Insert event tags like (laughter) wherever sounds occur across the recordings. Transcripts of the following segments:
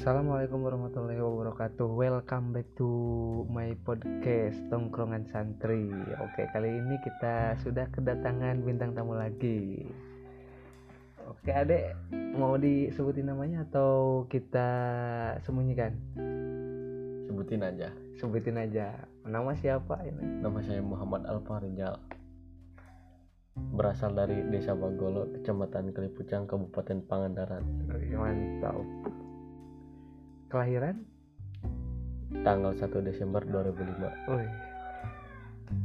Assalamualaikum warahmatullahi wabarakatuh. Welcome back to my podcast Tongkrongan Santri. Oke, kali ini kita sudah kedatangan bintang tamu lagi. Oke, Adek, mau disebutin namanya atau kita sembunyikan? Sebutin aja. Sebutin aja. Nama siapa ini? Nama saya Muhammad Alfarijal. Berasal dari Desa Bagolo, Kecamatan Kalipucang, Kabupaten Pangandaran. Mantap. Kelahiran? Tanggal 1 Desember 2005. Wih.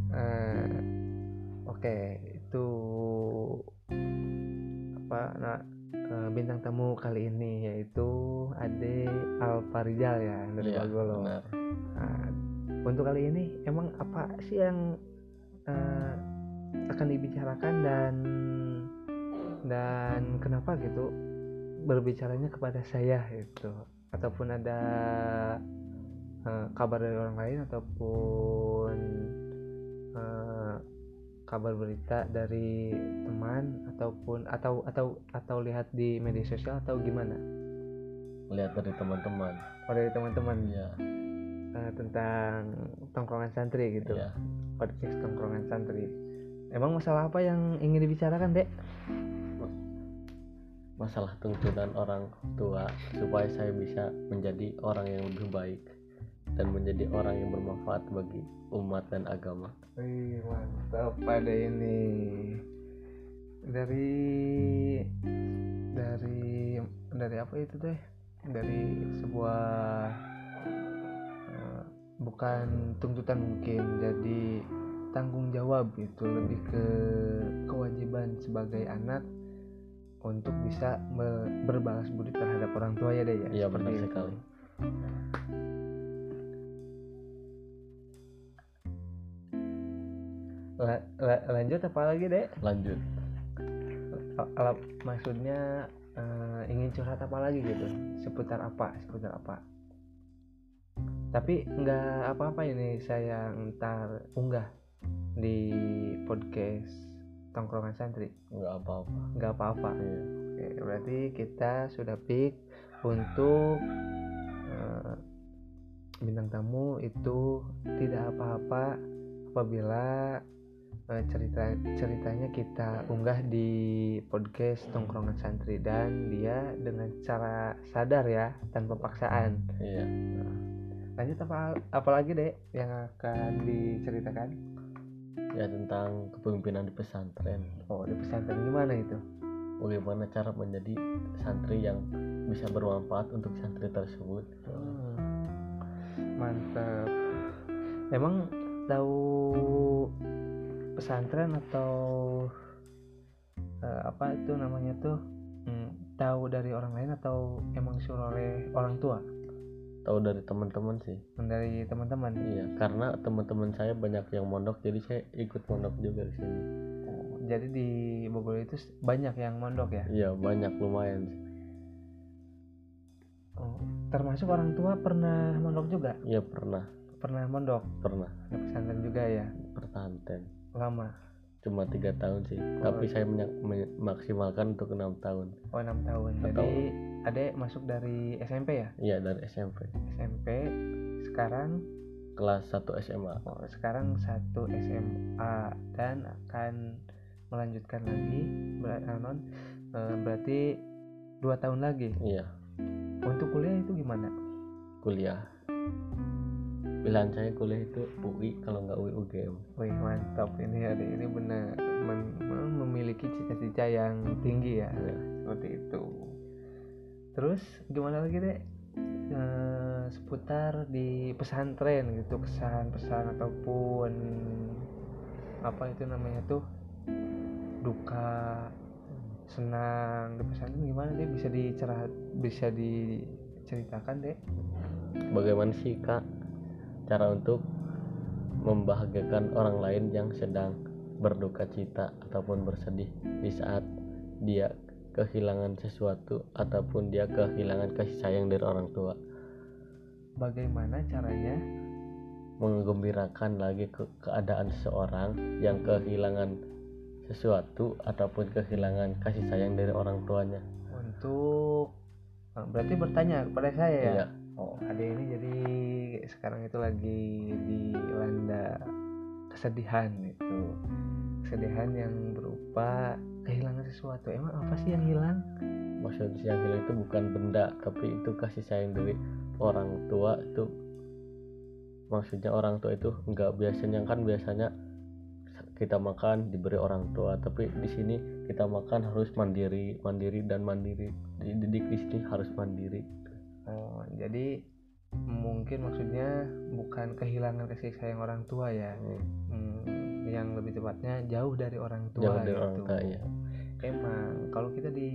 Eh, Oke, itu apa? Nah, eh, bintang tamu kali ini yaitu Ade Alfarijal ya dari Bagolo. benar. Nah, untuk kali ini emang apa sih yang eh, akan dibicarakan dan dan kenapa gitu berbicaranya kepada saya itu ataupun ada eh, kabar dari orang lain ataupun eh, kabar berita dari teman ataupun atau atau atau lihat di media sosial atau gimana? Lihat dari teman-teman. Oh dari teman-teman Iya, eh, tentang tongkrongan santri gitu iya. podcast tongkrongan santri emang masalah apa yang ingin dibicarakan dek Masalah tuntunan orang tua supaya saya bisa menjadi orang yang lebih baik dan menjadi orang yang bermanfaat bagi umat dan agama. Wih mantap pada ini dari dari dari apa itu teh? Dari sebuah eh, bukan tuntutan mungkin jadi tanggung jawab itu lebih ke kewajiban sebagai anak untuk bisa berbalas budi terhadap orang tua ya deh ya Iya, benar itu. sekali. La- la- lanjut apa lagi dek Lanjut. A- ala- maksudnya eh, ingin curhat apa lagi gitu seputar apa seputar apa tapi nggak apa-apa ini saya ntar unggah di podcast tongkrongan santri Enggak apa-apa. nggak apa-apa Iya. Oke, berarti kita sudah pick untuk eh, bintang tamu itu tidak apa-apa apabila eh, cerita ceritanya kita unggah di podcast tongkrongan santri dan dia dengan cara sadar ya tanpa paksaan. Iya. Lanjut apa apalagi deh yang akan diceritakan? Ya tentang kepemimpinan di pesantren. Oh di pesantren gimana itu? bagaimana cara menjadi santri yang bisa bermanfaat untuk santri tersebut. Hmm, mantap. Emang tahu pesantren atau eh, apa itu namanya tuh? Hmm, tahu dari orang lain atau emang suruh oleh orang tua tahu dari teman-teman sih. Dari teman-teman? Iya karena teman-teman saya banyak yang mondok jadi saya ikut mondok juga di sini. Oh, jadi di Bogor itu banyak yang mondok ya? Iya banyak lumayan sih. Oh, termasuk orang tua pernah mondok juga? Iya pernah. Pernah mondok? Pernah. Di pesantren juga ya? Pertanten lama? Cuma tiga tahun sih. Tapi saya menyak- memaksimalkan untuk enam tahun. Oh enam tahun. Atau- jadi adek masuk dari SMP ya? Iya dari SMP SMP sekarang? Kelas 1 SMA oh, sekarang satu SMA dan akan melanjutkan lagi eh, non, eh, berarti dua tahun lagi? Iya. Untuk kuliah itu gimana? Kuliah. Pilihan saya kuliah itu UI kalau nggak UI UGM Wih mantap. Ini adik ini benar memiliki cita-cita yang tinggi ya. Iya. seperti itu terus gimana lagi deh Eh, seputar di pesantren gitu kesan-pesan ataupun apa itu namanya tuh duka senang di pesantren gimana deh bisa dicerah bisa diceritakan deh Bagaimana sih kak cara untuk membahagiakan orang lain yang sedang berduka cita ataupun bersedih di saat dia kehilangan sesuatu ataupun dia kehilangan kasih sayang dari orang tua. Bagaimana caranya? Mengembirakan lagi ke keadaan seseorang yang kehilangan sesuatu ataupun kehilangan kasih sayang dari orang tuanya. Untuk berarti bertanya kepada saya ya? Iya. Oh ada ini jadi sekarang itu lagi dilanda kesedihan itu kesedihan yang berupa kehilangan sesuatu. Emang apa sih yang hilang? Maksud yang hilang itu bukan benda tapi itu kasih sayang dari orang tua itu. Maksudnya orang tua itu nggak biasanya kan biasanya kita makan diberi orang tua tapi di sini kita makan harus mandiri mandiri dan mandiri. Dididik di sini harus mandiri. Oh jadi mungkin maksudnya bukan kehilangan kasih sayang orang tua ya? Hmm, Hmm, yang lebih tepatnya jauh dari orang tua jauh dari gitu. orang tua ya Emang kalau kita di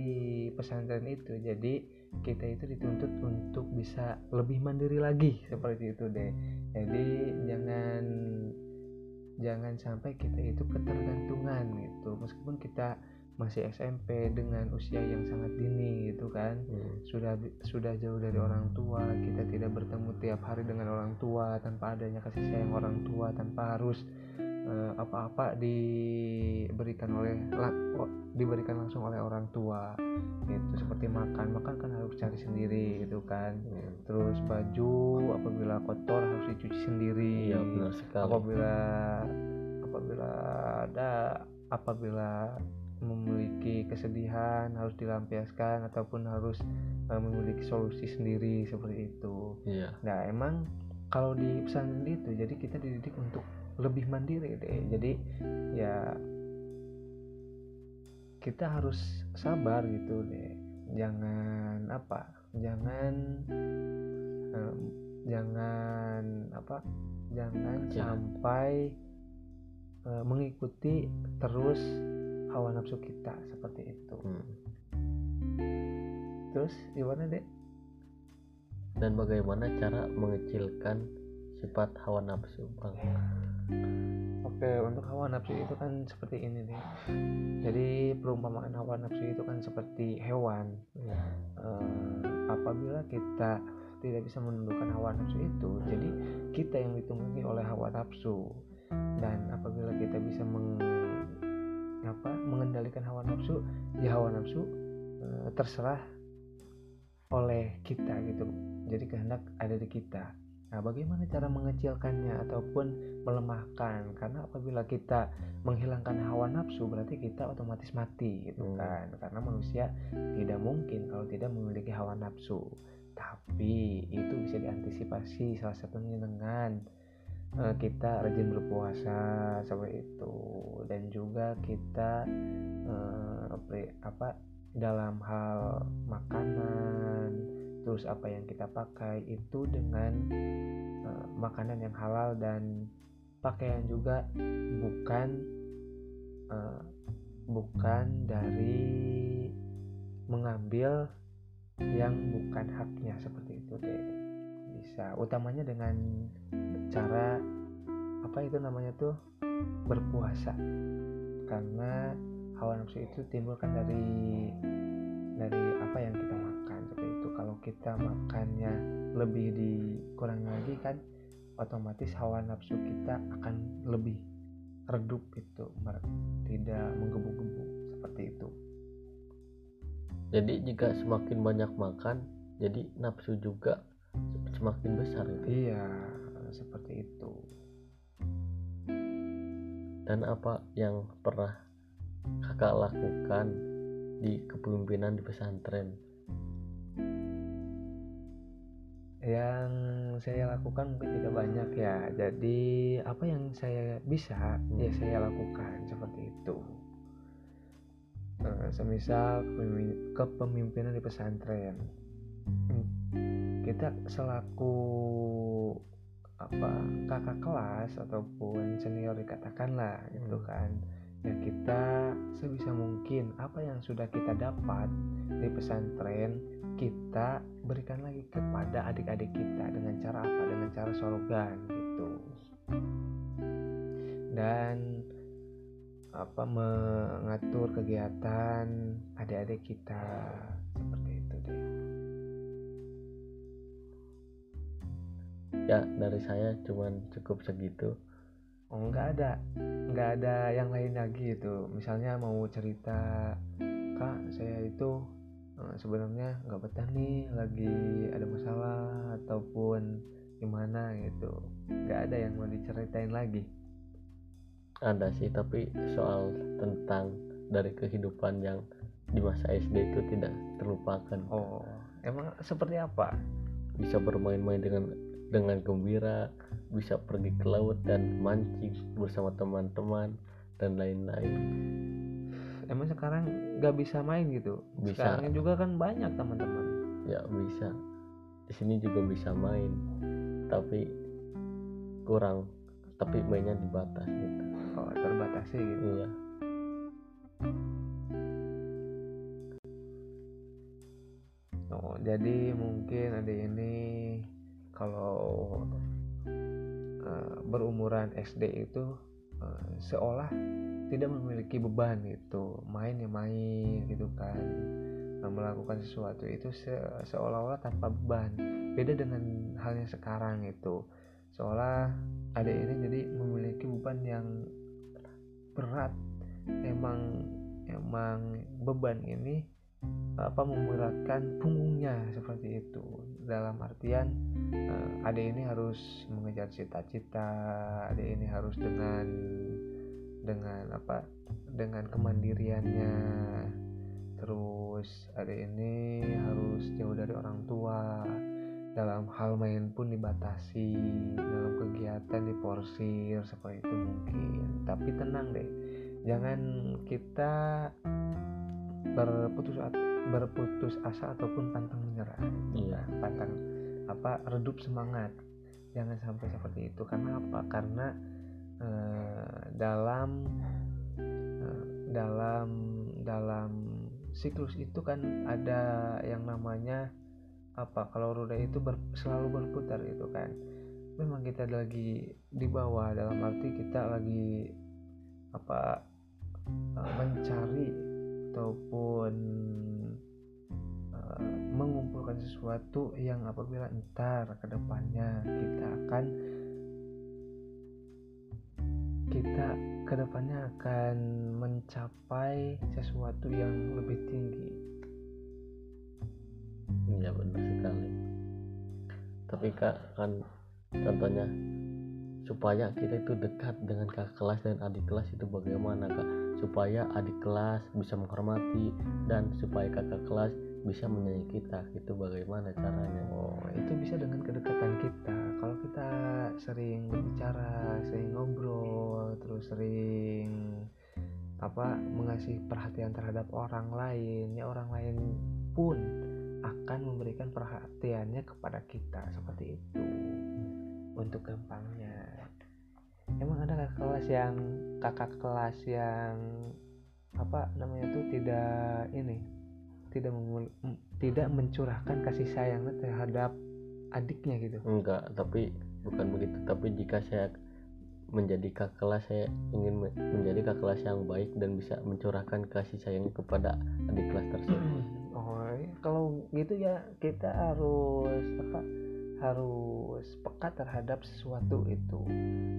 pesantren itu jadi kita itu dituntut untuk bisa lebih mandiri lagi seperti itu deh. Jadi jangan jangan sampai kita itu ketergantungan gitu. Meskipun kita masih SMP dengan usia yang sangat dini gitu kan Hmm, sudah sudah jauh dari orang tua kita tidak bertemu tiap hari dengan orang tua tanpa adanya kasih sayang orang tua tanpa harus eh, apa-apa diberikan oleh diberikan langsung oleh orang tua itu seperti makan makan kan harus cari sendiri gitu kan. Hmm. terus baju apabila kotor harus dicuci sendiri. Iya benar sekali. Apabila apabila ada apabila memiliki kesedihan harus dilampiaskan ataupun harus eh, memiliki solusi sendiri seperti itu. iya. Nah emang kalau di pesantren itu jadi kita dididik untuk lebih mandiri deh. Jadi ya kita harus sabar gitu deh. Jangan apa? Jangan em, jangan apa? Jangan Ya. sampai eh, mengikuti terus hawa nafsu kita seperti itu. Hmm. Terus gimana deh? dan bagaimana cara mengecilkan sifat hawa nafsu bang Oke, untuk hawa nafsu itu kan seperti ini nih. Jadi perumpamaan hawa nafsu itu kan seperti hewan. Ya. Eh, apabila kita tidak bisa menundukkan hawa nafsu itu, jadi kita yang ditunggangi oleh hawa nafsu. Dan apabila kita bisa meng, apa, mengendalikan hawa nafsu, ya hawa nafsu eh, terserah oleh kita gitu. Jadi kehendak ada di kita. Nah, bagaimana cara mengecilkannya ataupun melemahkan? Karena apabila kita menghilangkan hawa nafsu, berarti kita otomatis mati gitu Hmm. kan. Karena manusia tidak mungkin kalau tidak memiliki hawa nafsu. Tapi itu bisa diantisipasi salah satunya dengan eh, kita rajin berpuasa seperti itu dan juga kita pri- apa dalam hal makanan terus apa yang kita pakai itu dengan eh, makanan yang halal dan pakaian juga bukan eh, bukan dari mengambil yang bukan haknya seperti itu deh. Bisa utamanya dengan cara apa itu namanya tuh berpuasa. Karena hawa nafsu itu timbul kan dari dari apa yang kita makan kalau kita makannya lebih dikurangi lagi kan otomatis hawa nafsu kita akan lebih redup itu mer- tidak menggebu-gebu seperti itu. Jadi jika semakin banyak makan jadi nafsu juga semakin besar itu iya seperti itu. Dan apa yang pernah kakak lakukan di kepemimpinan di pesantren yang saya lakukan mungkin tidak banyak ya. Jadi apa yang saya bisa ya saya lakukan seperti itu. Eh, semisal kepemi- kepemimpinan di pesantren. Kita selaku apa kakak kelas ataupun senior dikatakanlah gitu kan. Ya kita sebisa mungkin apa yang sudah kita dapat di pesantren kita berikan lagi kepada adik-adik kita dengan cara apa? Dengan cara slogan gitu. Dan apa mengatur kegiatan adik-adik kita. Seperti itu deh. Ya dari saya cuman cukup segitu. Oh nggak ada. Nggak ada yang lain lagi itu misalnya mau cerita kak saya itu eh, sebenarnya nggak betah nih lagi ada masalah ataupun gimana gitu. Nggak ada yang mau diceritain lagi. Ada sih tapi soal tentang dari kehidupan yang di masa SD itu tidak terlupakan. Oh emang seperti apa? Bisa bermain-main dengan dengan gembira bisa pergi ke laut dan mancing bersama teman-teman dan lain-lain emang sekarang nggak bisa main gitu. Bisa. sekarang juga kan banyak teman-teman. Ya bisa. Di sini juga bisa main tapi kurang. Tapi mainnya dibatas gitu oh terbatasi gitu. Iya. Oh jadi mungkin ada ini kalau eh, berumuran SD itu eh, seolah tidak memiliki beban gitu. Main ya main gitu kan. Nah, melakukan sesuatu itu se- seolah-olah tanpa beban. Beda dengan halnya sekarang itu seolah ada ini jadi memiliki beban yang berat. Emang emang beban ini apa memberatkan punggungnya seperti itu dalam artian eh, ada ini harus mengejar cita-cita ada ini harus dengan dengan apa dengan kemandiriannya. Terus ada ini harus jauh dari orang tua dalam hal main pun dibatasi dalam kegiatan diporsir seperti itu mungkin. Tapi tenang deh jangan kita berputus at- berputus asa ataupun pantang menyerah. Iya. Nah, pantang apa redup semangat. Jangan sampai seperti itu. Karena apa? Karena eh, dalam eh, dalam dalam siklus itu kan ada yang namanya apa kalau roda itu ber- selalu berputar itu kan. Memang kita lagi di bawah dalam arti kita lagi apa eh, mencari ataupun mengumpulkan sesuatu yang apabila entar ke depannya kita akan kita ke depannya akan mencapai sesuatu yang lebih tinggi. Iya benar sekali. Tapi kak kan contohnya supaya kita itu dekat dengan kakak kelas dan adik kelas itu bagaimana kak? Supaya adik kelas bisa menghormati dan supaya kakak kelas bisa menyayangi kita itu bagaimana caranya? Oh itu bisa dengan kedekatan kita. Kalau kita sering berbicara sering ngobrol terus sering apa mengasih perhatian terhadap orang lain ya orang lain pun akan memberikan perhatiannya kepada kita. Seperti itu. Untuk gampangnya. Emang ada kakak kelas yang kakak kelas yang apa namanya tuh tidak ini tidak memul- tidak mencurahkan kasih sayangnya terhadap adiknya gitu. Enggak tapi bukan begitu. Tapi jika saya menjadi kakak kelas saya ingin me- menjadi kakak kelas yang baik dan bisa mencurahkan kasih sayang kepada adik kelas tersebut. (clears throat) Oh kalau gitu ya kita harus apa? Harus peka terhadap sesuatu itu.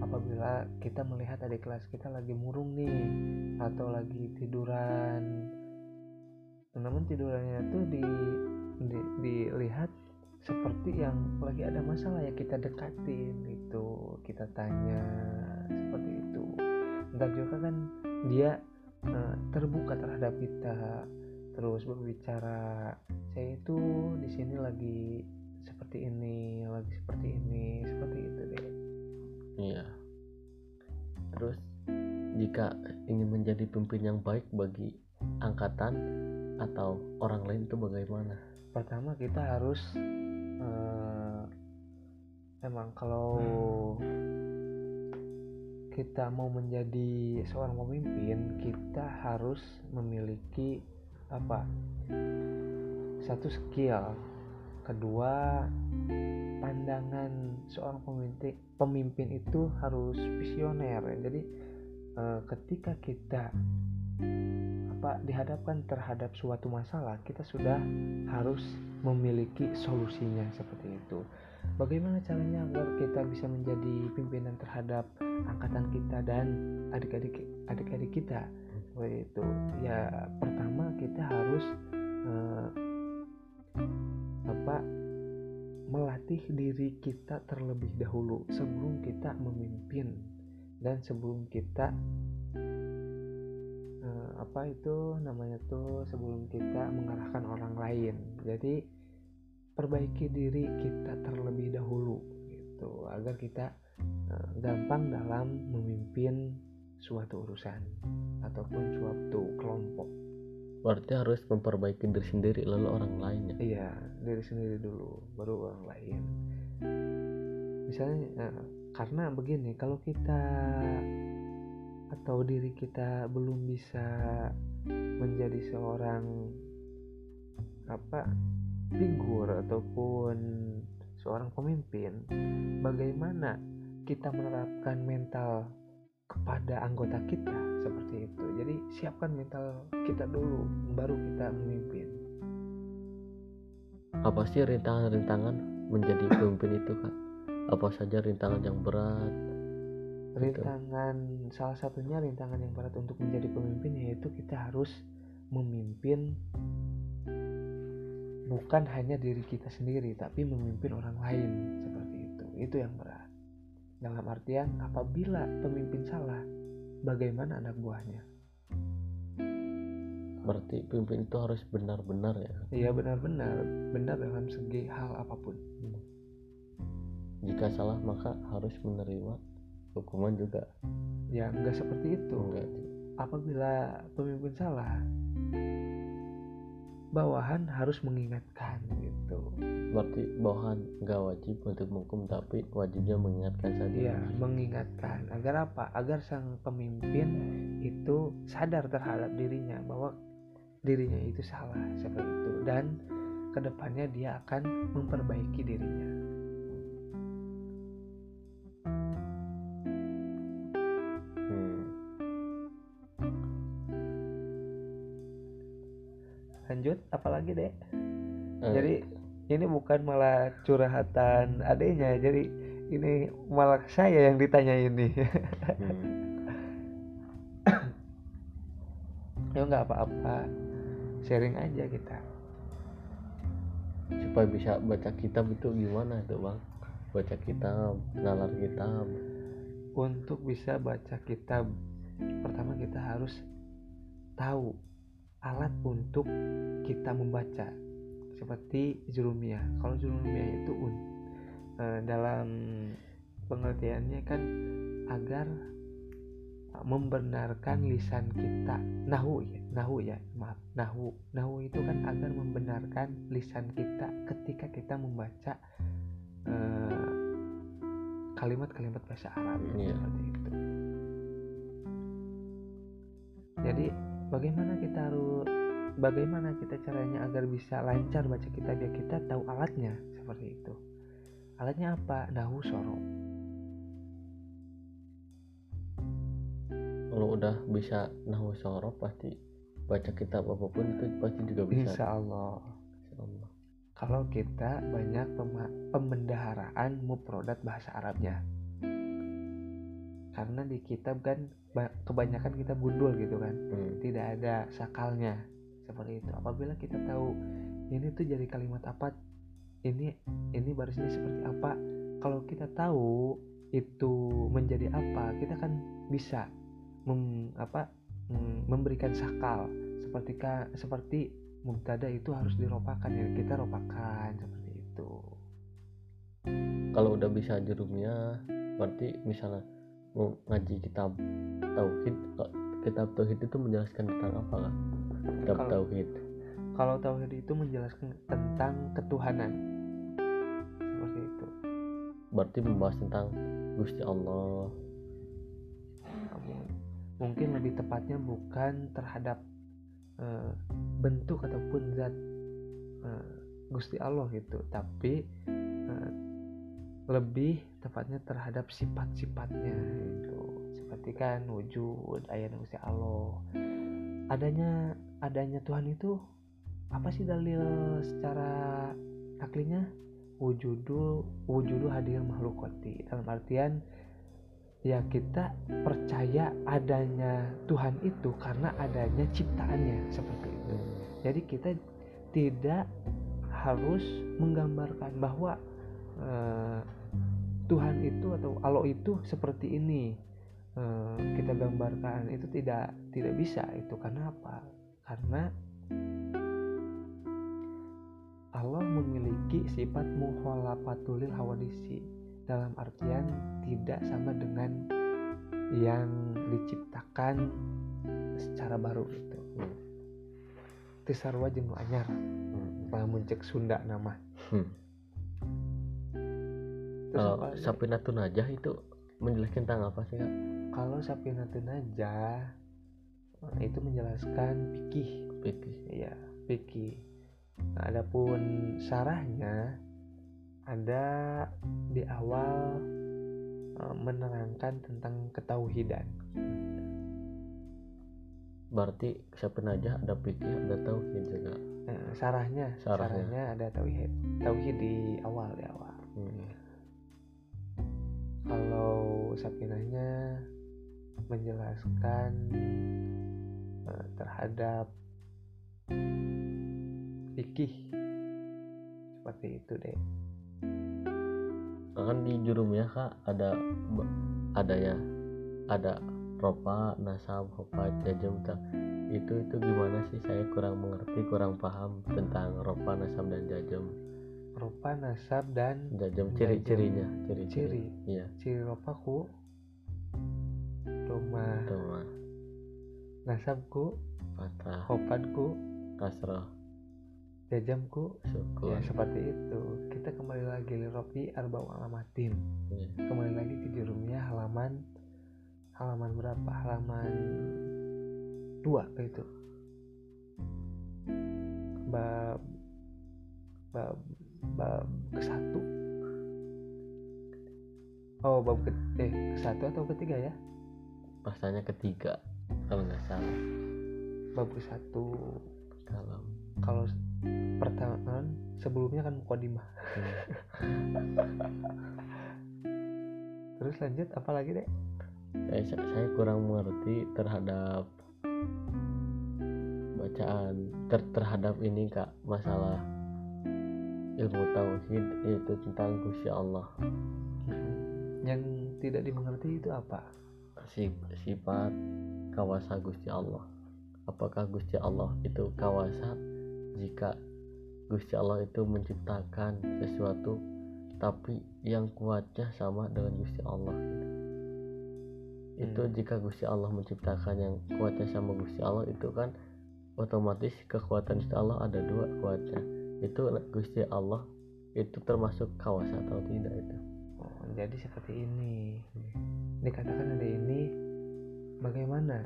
Apabila kita melihat adik kelas kita lagi murung nih atau lagi tiduran namun tidurannya tuh di, di- dilihat seperti yang lagi ada masalah ya kita dekatin itu kita tanya seperti itu. Entar juga kan dia eh, terbuka terhadap kita terus berbicara saya itu di sini lagi seperti ini lagi seperti ini seperti itu deh. Iya. Terus jika ingin menjadi pemimpin yang baik bagi angkatan atau orang lain itu bagaimana? Pertama kita harus eh, emang kalau kita mau menjadi seorang pemimpin kita harus memiliki apa? Satu skill. Kedua pandangan seorang pemimpin pemimpin itu harus visioner. Jadi eh, ketika kita dihadapkan terhadap suatu masalah, kita sudah harus memiliki solusinya seperti itu. Bagaimana caranya agar kita bisa menjadi pimpinan terhadap angkatan kita dan adik-adik adik-adik kita seperti itu? Ya pertama kita harus eh, apa melatih diri kita terlebih dahulu sebelum kita memimpin dan sebelum kita eh, apa itu namanya tuh sebelum kita mengarahkan orang lain? Jadi perbaiki diri kita terlebih dahulu gitu. Agar kita eh, gampang dalam memimpin suatu urusan ataupun suatu kelompok. Berarti harus memperbaiki diri sendiri lalu orang lain ya? Iya diri sendiri dulu baru orang lain. Misalnya eh, karena begini kalau kita atau diri kita belum bisa menjadi seorang apa figur ataupun seorang pemimpin bagaimana kita menerapkan mental kepada anggota kita seperti itu? Jadi siapkan mental kita dulu baru kita memimpin. Apa sih rintangan-rintangan menjadi pemimpin itu kak? Apa saja rintangan yang berat rintangan salah satunya rintangan yang berat untuk menjadi pemimpin yaitu kita harus memimpin bukan hanya diri kita sendiri tapi memimpin orang lain seperti itu. Itu yang berat. Dalam artian apabila pemimpin salah bagaimana anak buahnya? Berarti pemimpin itu harus benar-benar ya? Iya benar-benar. Benar dalam segi hal apa pun. Jika salah maka harus menerima hukuman juga. Ya enggak seperti itu. Enggak apabila pemimpin salah bawahan harus mengingatkan. Gitu. Berarti bawahan nggak wajib untuk menghukum tapi wajibnya mengingatkan saja. Iya, mengingatkan. Agar apa? Agar sang pemimpin itu sadar terhadap dirinya bahwa dirinya itu salah seperti itu. Dan ke depannya dia akan memperbaiki dirinya. Lanjut, apalagi dek? Eh, Jadi ini bukan malah curhatan adanya, jadi ini malah saya yang ditanya ini. hmm. (coughs) ya nggak apa-apa, sharing aja kita. supaya bisa baca kitab itu gimana itu bang baca kitab nalar kitab untuk bisa baca kitab pertama kita harus tahu alat untuk kita membaca seperti jurumiyah kalau jurumiyah itu un- eh, dalam pengertiannya kan agar eh, membenarkan lisan kita nahu ya nahu ya maaf nahu nahu itu kan agar membenarkan lisan kita ketika kita membaca eh, kalimat-kalimat bahasa Arab Iya. seperti itu. Jadi bagaimana kita harus bagaimana kita caranya agar bisa lancar baca kitab ya kita tahu alatnya seperti itu. Alatnya apa? Nahu soro. kalau udah bisa nahu sorof pasti baca kitab apa pun itu pasti juga bisa Insya Allah. Insya Allah. Kalau kita banyak pembendaharaan mufrodat bahasa Arabnya. Karena di kitab kan ba- kebanyakan kita gundul gitu kan. Hmm. tidak ada sakalnya. Seperti itu. Apabila kita tahu ini tuh jadi kalimat apa ini ini barisnya seperti apa kalau kita tahu itu menjadi apa kita kan bisa mem, apa memberikan sakal. Seperti ka- seperti mubtada itu harus diropakan. Ya kita ropakan seperti itu. Kalau udah bisa jurumnya berarti misalnya ngaji kitab tauhid kitab tauhid itu menjelaskan tentang apa lah kitab Kalau- tauhid. kalau tauhid itu menjelaskan tentang ketuhanan. Seperti itu. Berarti membahas tentang Gusti Allah. Mung- mungkin lebih tepatnya bukan terhadap eh, bentuk ataupun zat eh, Gusti Allah gitu. Tapi lebih tepatnya terhadap sifat-sifatnya itu seperti kan wujud ayat Gusti Allah. Adanya adanya Tuhan itu apa sih dalil secara aklinya wujudu wujudu hadir makhlukoti dalam artian ya kita percaya adanya Tuhan itu karena adanya ciptaannya seperti itu. Jadi kita tidak harus menggambarkan bahwa eh, Tuhan itu atau Allah itu seperti ini eh, kita gambarkan itu tidak tidak bisa itu karena apa karena Allah memiliki sifat muholafatulil hawadisi dalam artian tidak sama dengan yang diciptakan secara baru gitu Hmm. Tisarwa anyar Hmm. lamun cek Sunda nama Hmm. Kalau apa lagi? Sapinatun Najah itu menjelaskan tentang apa sih kak? kalau Sapinatun Najah eh, itu menjelaskan fikih Fikih. ya fikih nah, adapun sarahnya ada di awal eh, menerangkan tentang ketauhidan Berarti Sapin Najah ada fikih, ada tauhid juga. Eh, sarahnya Sarahnya. sarahnya ada tauhid tauhid di awal di awal Hmm. Kalau Sapinahnya menjelaskan eh, terhadap fikih seperti itu deh Kan di jurumnya kak ada ada ya ada ropa nasab hopa jajam tak itu itu gimana sih? Saya kurang mengerti kurang paham tentang ropa nasab dan jajam rupa nasab dan Jajam. ciri-cirinya ciri Ciri. iya ciri. Rupaku rumah itu mah nasabku. Patah. Hopadku kasroh jajamku. Syukur. Ya seperti itu. Kita kembali lagi li Rofi arba'u alamatin. Iya. kembali lagi ke jurumnya halaman halaman berapa? Halaman dua itu. Bab bab bab ke satu oh bab ke eh ke satu atau ketiga ya? Pasanya ketiga kalau nggak salah. Bab ke satu kalau kalau pertama sebelumnya kan mukadimah hmm, (laughs) terus lanjut apa lagi deh saya, saya kurang mengerti terhadap bacaan ter- terhadap ini kak masalah ilmu tauhid yaitu tentang Gusti Allah. Yang tidak dimengerti itu apa? Si sifat kawasa Gusti Allah. Apakah Gusti Allah itu kawasa? Jika Gusti Allah itu menciptakan sesuatu tapi yang kuatnya sama dengan Gusti Allah. Itu Hmm. jika Gusti Allah menciptakan yang kuatnya sama Gusti Allah itu kan otomatis kekuatan Gusti Allah ada dua kuatnya itu Gusti Allah itu termasuk kawasa atau tidak itu? Oh, jadi seperti ini. Dikatakan ada ini bagaimana?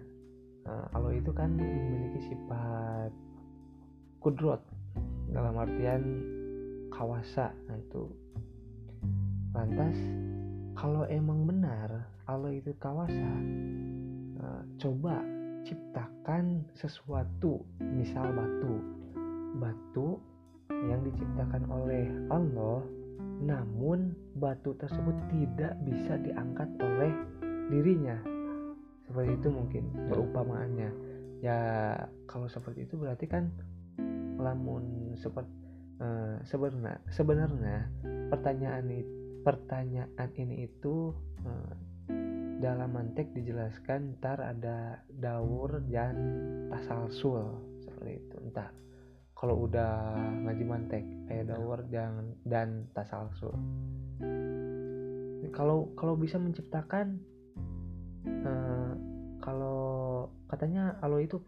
Nah, Allah itu kan memiliki sifat kudrot dalam artian kawasa. Nah itu lantas kalau emang benar Allah itu kawasa eh, coba ciptakan sesuatu misal batu. Batu yang diciptakan oleh Allah namun batu tersebut tidak bisa diangkat oleh dirinya. Seperti itu mungkin perumpamaannya. Ya kalau seperti itu berarti kan lamun seperti sebenarnya sebenarnya pertanyaan ini pertanyaan ini itu eh, dalam mantek dijelaskan ntar ada daur dan tasalsul. Seperti itu ntar kalau udah ngaji mantek kayak daur dan dan tasalsul kalau kalau bisa menciptakan eh, kalau katanya Allah itu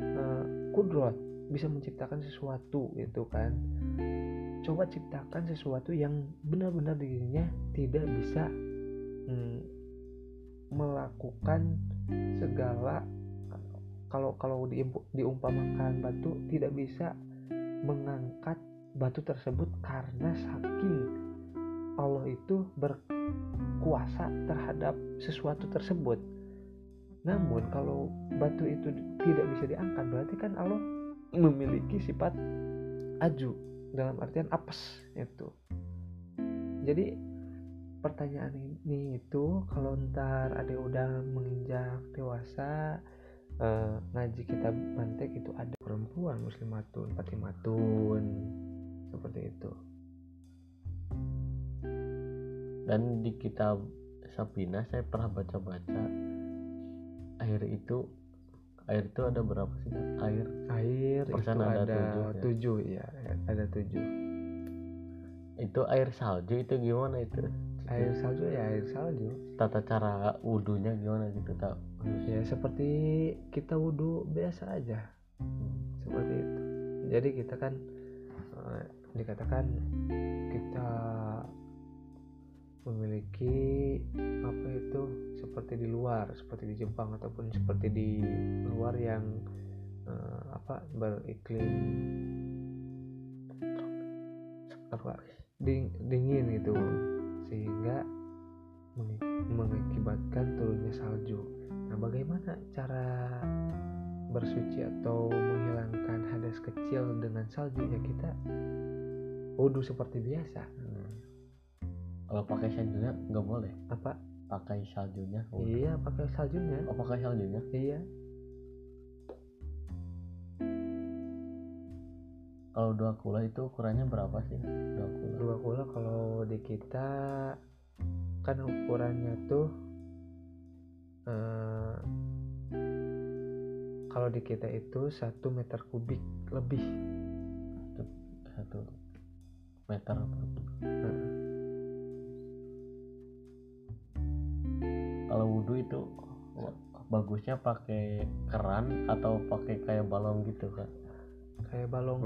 eh, kudrot bisa menciptakan sesuatu gitu kan. Coba ciptakan sesuatu yang benar-benar dirinya tidak bisa mm, melakukan segala kalau kalau diumpamakan batu tidak bisa mengangkat batu tersebut karena saking Allah itu berkuasa terhadap sesuatu tersebut. Namun kalau batu itu tidak bisa diangkat berarti kan Allah memiliki sifat aju dalam artian apes itu. Jadi pertanyaan ini itu kalau ntar ada udah menginjak dewasa eh, ngaji kitab mantek itu ada perempuan muslimatun patimatun seperti itu. Dan di kitab Sapina saya pernah baca-baca air itu air itu ada berapa sih air. Air Persen itu ada ada, tujuh, ya? tujuh ya ada tujuh. Itu air salju itu gimana itu? Air salju ya air salju. Tata cara wudhunya gimana gitu tak ya seperti kita wudhu biasa aja. Seperti itu. Jadi kita kan eh, dikatakan kita memiliki apa itu seperti di luar seperti di Jepang ataupun seperti di luar yang eh, apa beriklim apa ding- dingin gitu. Sehingga mengakibatkan turunnya salju. Nah bagaimana cara bersuci atau menghilangkan hadas kecil dengan salju ya kita wudhu seperti biasa. Hmm. kalau pakai saljunya nggak boleh. Apa? Pakai saljunya wudhu. iya pakai saljunya. Oh pakai saljunya? Iya. Kalau dua kula itu ukurannya berapa sih? Dua kula. Dua kula kalau di kita kan ukurannya tuh eh, kalau di kita itu satu meter kubik lebih. Satu meter Nah, kalau wudhu itu bagusnya pakai keran atau pakai kayak balong gitu kan kayak balong.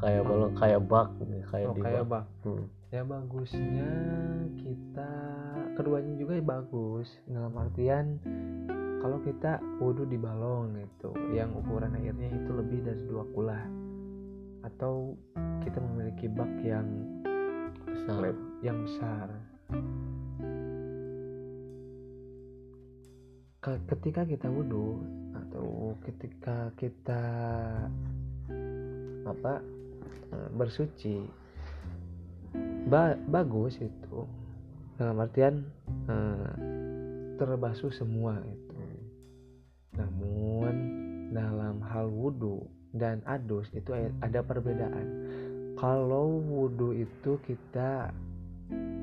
Kayak balong kayak bak kayak oh, di kayak bak. bak. Hmm. Ya bagusnya kita keduanya juga bagus dalam artian kalau kita wudhu di balong gitu yang ukuran airnya itu lebih dari dua kula atau kita memiliki bak yang besar. Yang besar. Ke- ketika kita wudhu atau ketika kita apa eh, bersuci ba- bagus itu. Dalam artian eh, terbasuh semua itu. Namun dalam hal wudhu dan adus itu ada perbedaan. Kalau wudhu itu kita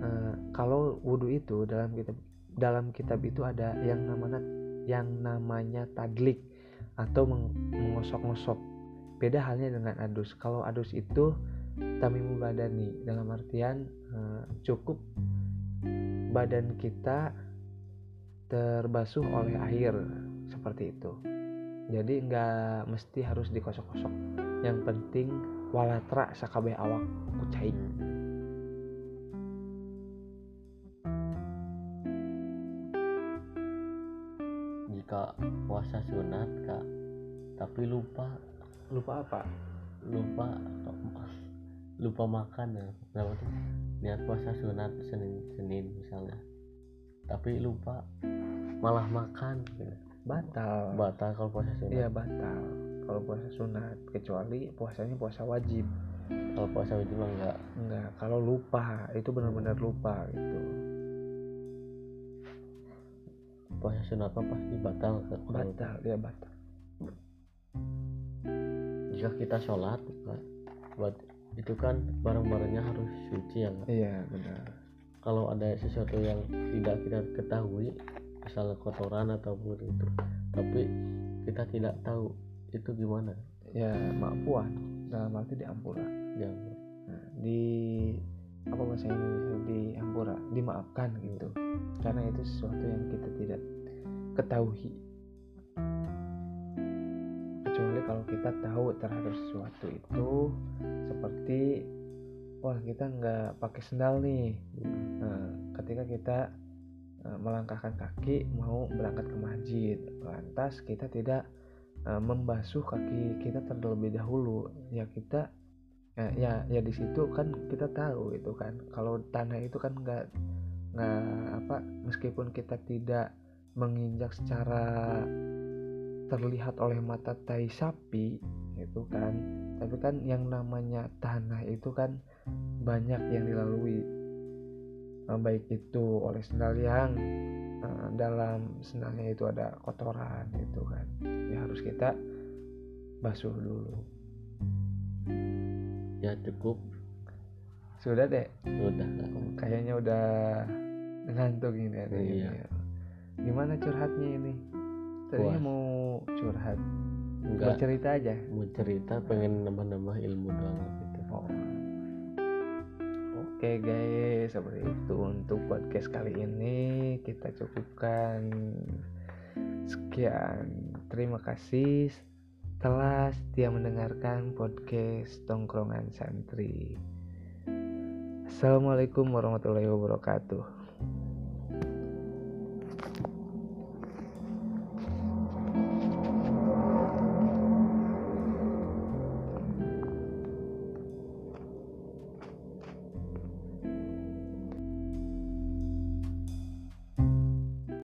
eh, kalau wudhu itu dalam kitab dalam kitab itu ada yang namanya yang namanya tadlik atau meng- mengosok-ngosok. Beda halnya dengan adus. Kalau adus itu tamimul badani dalam artian eh, cukup badan kita terbasuh oleh air seperti itu. Jadi nggak mesti harus dikosok-kosok. Yang penting walatra sakabe awak kucai. Jika puasa sunat kak tapi lupa. Lupa apa? Lupa lupa makan ya. Kenapa tuh niat puasa sunat senin senin misalnya. Tapi lupa malah makan gitu. batal. Batal kalau puasa sunat. Iya batal kalau puasa sunat. Kecuali puasanya puasa wajib. Kalau puasa wajib mah enggak. Enggak kalau lupa itu benar-benar lupa gitu. Puasa sunat mah pasti batal batal ya batal. Jika kita sholat buat itu kan barang-barangnya harus suci ya Kak. iya benar. Kalau ada sesuatu yang tidak kita ketahui misalnya kotoran ataupun itu tapi kita tidak tahu itu gimana? Ya maafuan dalam arti diampura ya Nah, di apa bahasa Indonesia? Diampura dimaafkan gitu. Karena itu sesuatu yang kita tidak ketahui kecuali kalau kita tahu terhadap sesuatu itu seperti wah kita nggak pakai sendal nih. Nah, ketika kita eh, melangkahkan kaki mau berangkat ke masjid lantas kita tidak eh, membasuh kaki kita terlebih dahulu. Ya kita ya ya, ya di situ kan kita tahu itu kan. Kalau tanah itu kan nggak nggak apa meskipun kita tidak menginjak secara terlihat oleh mata tai sapi itu kan. Tapi kan yang namanya tanah itu kan banyak yang dilalui. Eh, baik itu oleh sendal yang eh, dalam sendalnya itu ada kotoran itu kan. Ya harus kita basuh dulu. Ya cukup. Sudah deh sudah. Kak. kayaknya udah ngantuk ini ada Iya. ini. gimana curhatnya ini tadinya Puas. mau curhat enggak bercerita aja mau cerita pengen nambah-nambah ilmu doang gitu Oh. Oke guys, seperti itu untuk podcast kali ini kita cukupkan sekian. Terima kasih telah setia mendengarkan podcast Tongkrongan Santri. Assalamualaikum warahmatullahi wabarakatuh.